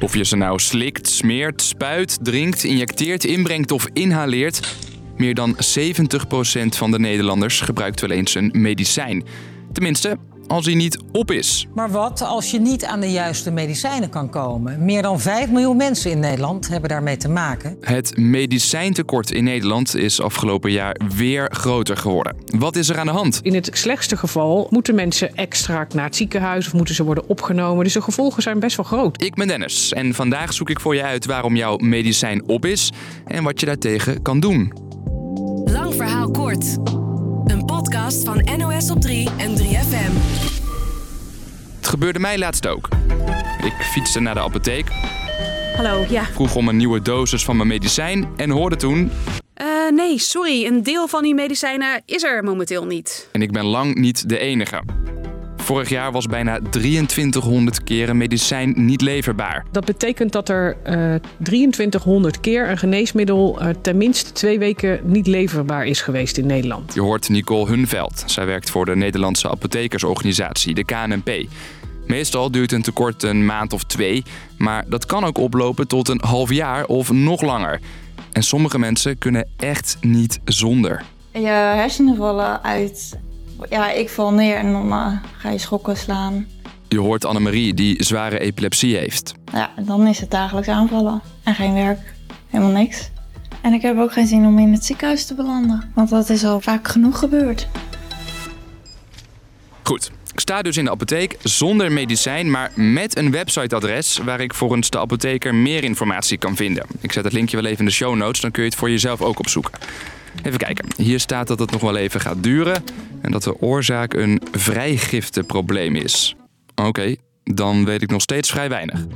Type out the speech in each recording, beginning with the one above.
Of je ze nou slikt, smeert, spuit, drinkt, injecteert, inbrengt of inhaleert. Meer dan 70% van de Nederlanders gebruikt wel eens een medicijn. Tenminste, als hij niet op is. Maar wat als je niet aan de juiste medicijnen kan komen? Meer dan 5 miljoen mensen in Nederland hebben daarmee te maken. Het medicijntekort in Nederland is afgelopen jaar weer groter geworden. Wat is er aan de hand? In het slechtste geval moeten mensen extra naar het ziekenhuis of moeten ze worden opgenomen. Dus de gevolgen zijn best wel groot. Ik ben Dennis en vandaag zoek ik voor je uit waarom jouw medicijn op is en wat je daartegen kan doen. Lang verhaal kort. Podcast van NOS op 3 en 3FM. Het gebeurde mij laatst ook. Ik fietste naar de apotheek, Hallo, ja. vroeg om een nieuwe dosis van mijn medicijn en hoorde toen... Eh, nee, sorry. Een deel van die medicijnen is er momenteel niet. En ik ben lang niet de enige. Vorig jaar was bijna 2300 keer een medicijn niet leverbaar. Dat betekent dat er eh 2300 keer een geneesmiddel eh, tenminste twee weken niet leverbaar is geweest in Nederland. Je hoort Nicole Hunveld. Zij werkt voor de Nederlandse apothekersorganisatie, de KNP. Meestal duurt een tekort een maand of twee, maar dat kan ook oplopen tot een half jaar of nog langer. En sommige mensen kunnen echt niet zonder. Je hersenen vallen uit. Ja, ik val neer en dan eh, ga je schokken slaan. Je hoort Annemarie die zware epilepsie heeft. Ja, dan is het dagelijks aanvallen. En geen werk. Helemaal niks. En ik heb ook geen zin om in het ziekenhuis te belanden. Want dat is al vaak genoeg gebeurd. Goed, ik sta dus in de apotheek zonder medicijn, maar met een websiteadres waar ik volgens de apotheker meer informatie kan vinden. Ik zet het linkje wel even in de show notes, dan kun je het voor jezelf ook opzoeken. Even kijken. Hier staat dat het nog wel even gaat duren en dat de oorzaak een vrijgifteprobleem is. Oké, dan weet ik nog steeds vrij weinig.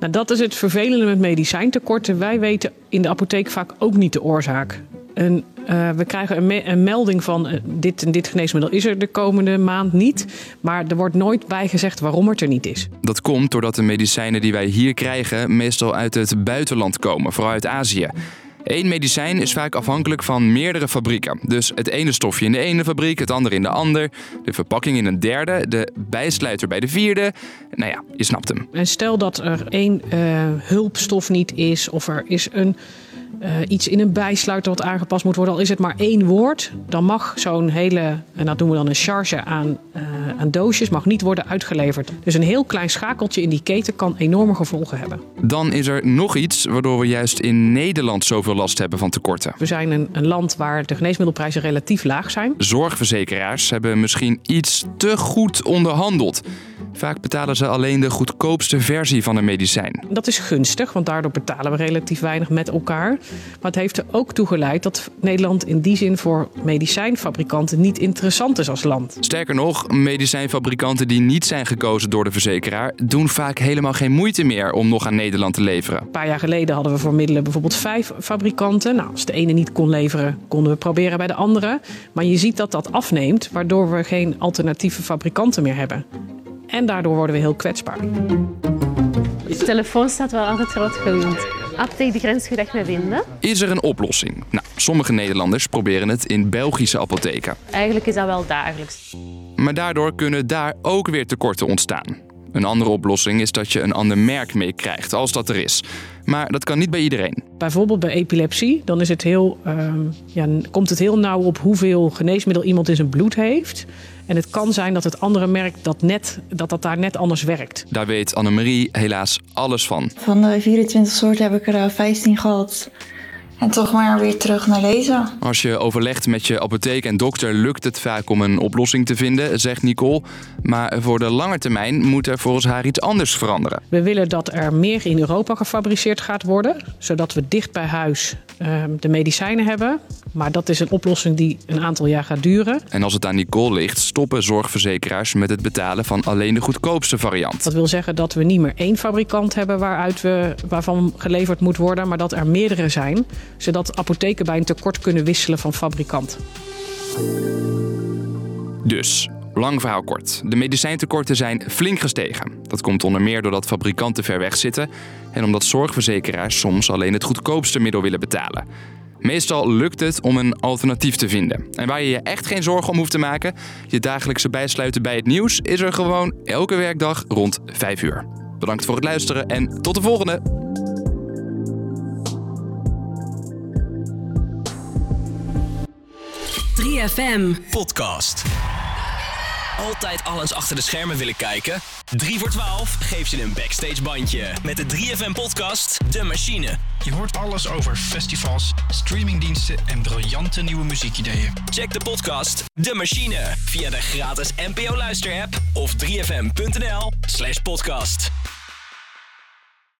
Nou, dat is het vervelende met medicijntekorten. Wij weten in de apotheek vaak ook niet de oorzaak. En, eh, we krijgen een, me- een melding van eh, dit en dit geneesmiddel is er de komende maand niet. Maar er wordt nooit bij gezegd waarom het er niet is. Dat komt doordat de medicijnen die wij hier krijgen meestal uit het buitenland komen, vooral uit Azië. Eén medicijn is vaak afhankelijk van meerdere fabrieken. Dus het ene stofje in de ene fabriek, het andere in de ander, de verpakking in een derde, de bijsluiter bij de vierde. Nou ja, je snapt hem. En stel dat er één eh, hulpstof niet is of er is een, eh, iets in een bijsluiter wat aangepast moet worden, al is het maar één woord, dan mag zo'n hele, en dat doen we dan een charge aan, eh, aan doosjes, mag niet worden uitgeleverd. Dus een heel klein schakeltje in die keten kan enorme gevolgen hebben. Dan is er nog iets waardoor we juist in Nederland zoveel last hebben van tekorten. We zijn een, een land waar de geneesmiddelprijzen relatief laag zijn. Zorgverzekeraars hebben misschien iets te goed onderhandeld. Vaak betalen ze alleen de goedkoopste versie van een medicijn. Dat is gunstig, want daardoor betalen we relatief weinig met elkaar. Maar het heeft er ook toe geleid dat Nederland in die zin voor medicijnfabrikanten niet interessant is als land. Sterker nog, medicijnfabrikanten die niet zijn gekozen door de verzekeraar doen vaak helemaal geen moeite meer om nog aan Nederland te leveren. Een paar jaar geleden hadden we voor middelen bijvoorbeeld vijf fabrikanten. Nou, als de ene niet kon leveren, konden we proberen bij de andere. Maar je ziet dat dat afneemt, waardoor we geen alternatieve fabrikanten meer hebben. En daardoor worden we heel kwetsbaar. De telefoon staat wel altijd groot genoemd. Apotheek de grens goed echt mee vinden. Is er een oplossing? Nou, sommige Nederlanders proberen het in Belgische apotheken. Eigenlijk is dat wel dagelijks. Maar daardoor kunnen daar ook weer tekorten ontstaan. Een andere oplossing is dat je een ander merk meekrijgt, als dat er is. Maar dat kan niet bij iedereen. Bijvoorbeeld bij epilepsie, dan is het heel, ehm, ja, komt het heel nauw op hoeveel geneesmiddel iemand in zijn bloed heeft. En het kan zijn dat het andere merk dat, net, dat, dat daar net anders werkt. Daar weet Annemarie helaas alles van. Van de 24 soorten heb ik er eh, 15 gehad. En toch maar weer terug naar deze. Als je overlegt met je apotheek en dokter, lukt het vaak om een oplossing te vinden, zegt Nicole. Maar voor de lange termijn moet er volgens haar iets anders veranderen. We willen dat er meer in Europa gefabriceerd gaat worden, zodat we dicht bij huis ehm, de medicijnen hebben. Maar dat is een oplossing die een aantal jaar gaat duren. En als het aan Nicole ligt, stoppen zorgverzekeraars met het betalen van alleen de goedkoopste variant. Dat wil zeggen dat we niet meer één fabrikant hebben waaruit we, waarvan geleverd moet worden, maar dat er meerdere zijn, zodat apotheken bij een tekort kunnen wisselen van fabrikant. Dus, lang verhaal kort. De medicijntekorten zijn flink gestegen. Dat komt onder meer doordat fabrikanten ver weg zitten en omdat zorgverzekeraars soms alleen het goedkoopste middel willen betalen. Meestal lukt het om een alternatief te vinden. En waar je je echt geen zorgen om hoeft te maken, je dagelijkse bijsluiten bij het nieuws, is er gewoon elke werkdag rond 5 uur. Bedankt voor het luisteren en tot de volgende! FM. Podcast. Altijd alles achter de schermen willen kijken? 3 voor 12 geeft je een backstage bandje. Met de 3FM podcast De Machine. Je hoort alles over festivals, streamingdiensten en briljante nieuwe muziekideeën. Check de podcast De Machine via de gratis NPO Luister app of 3fm.nl slash podcast.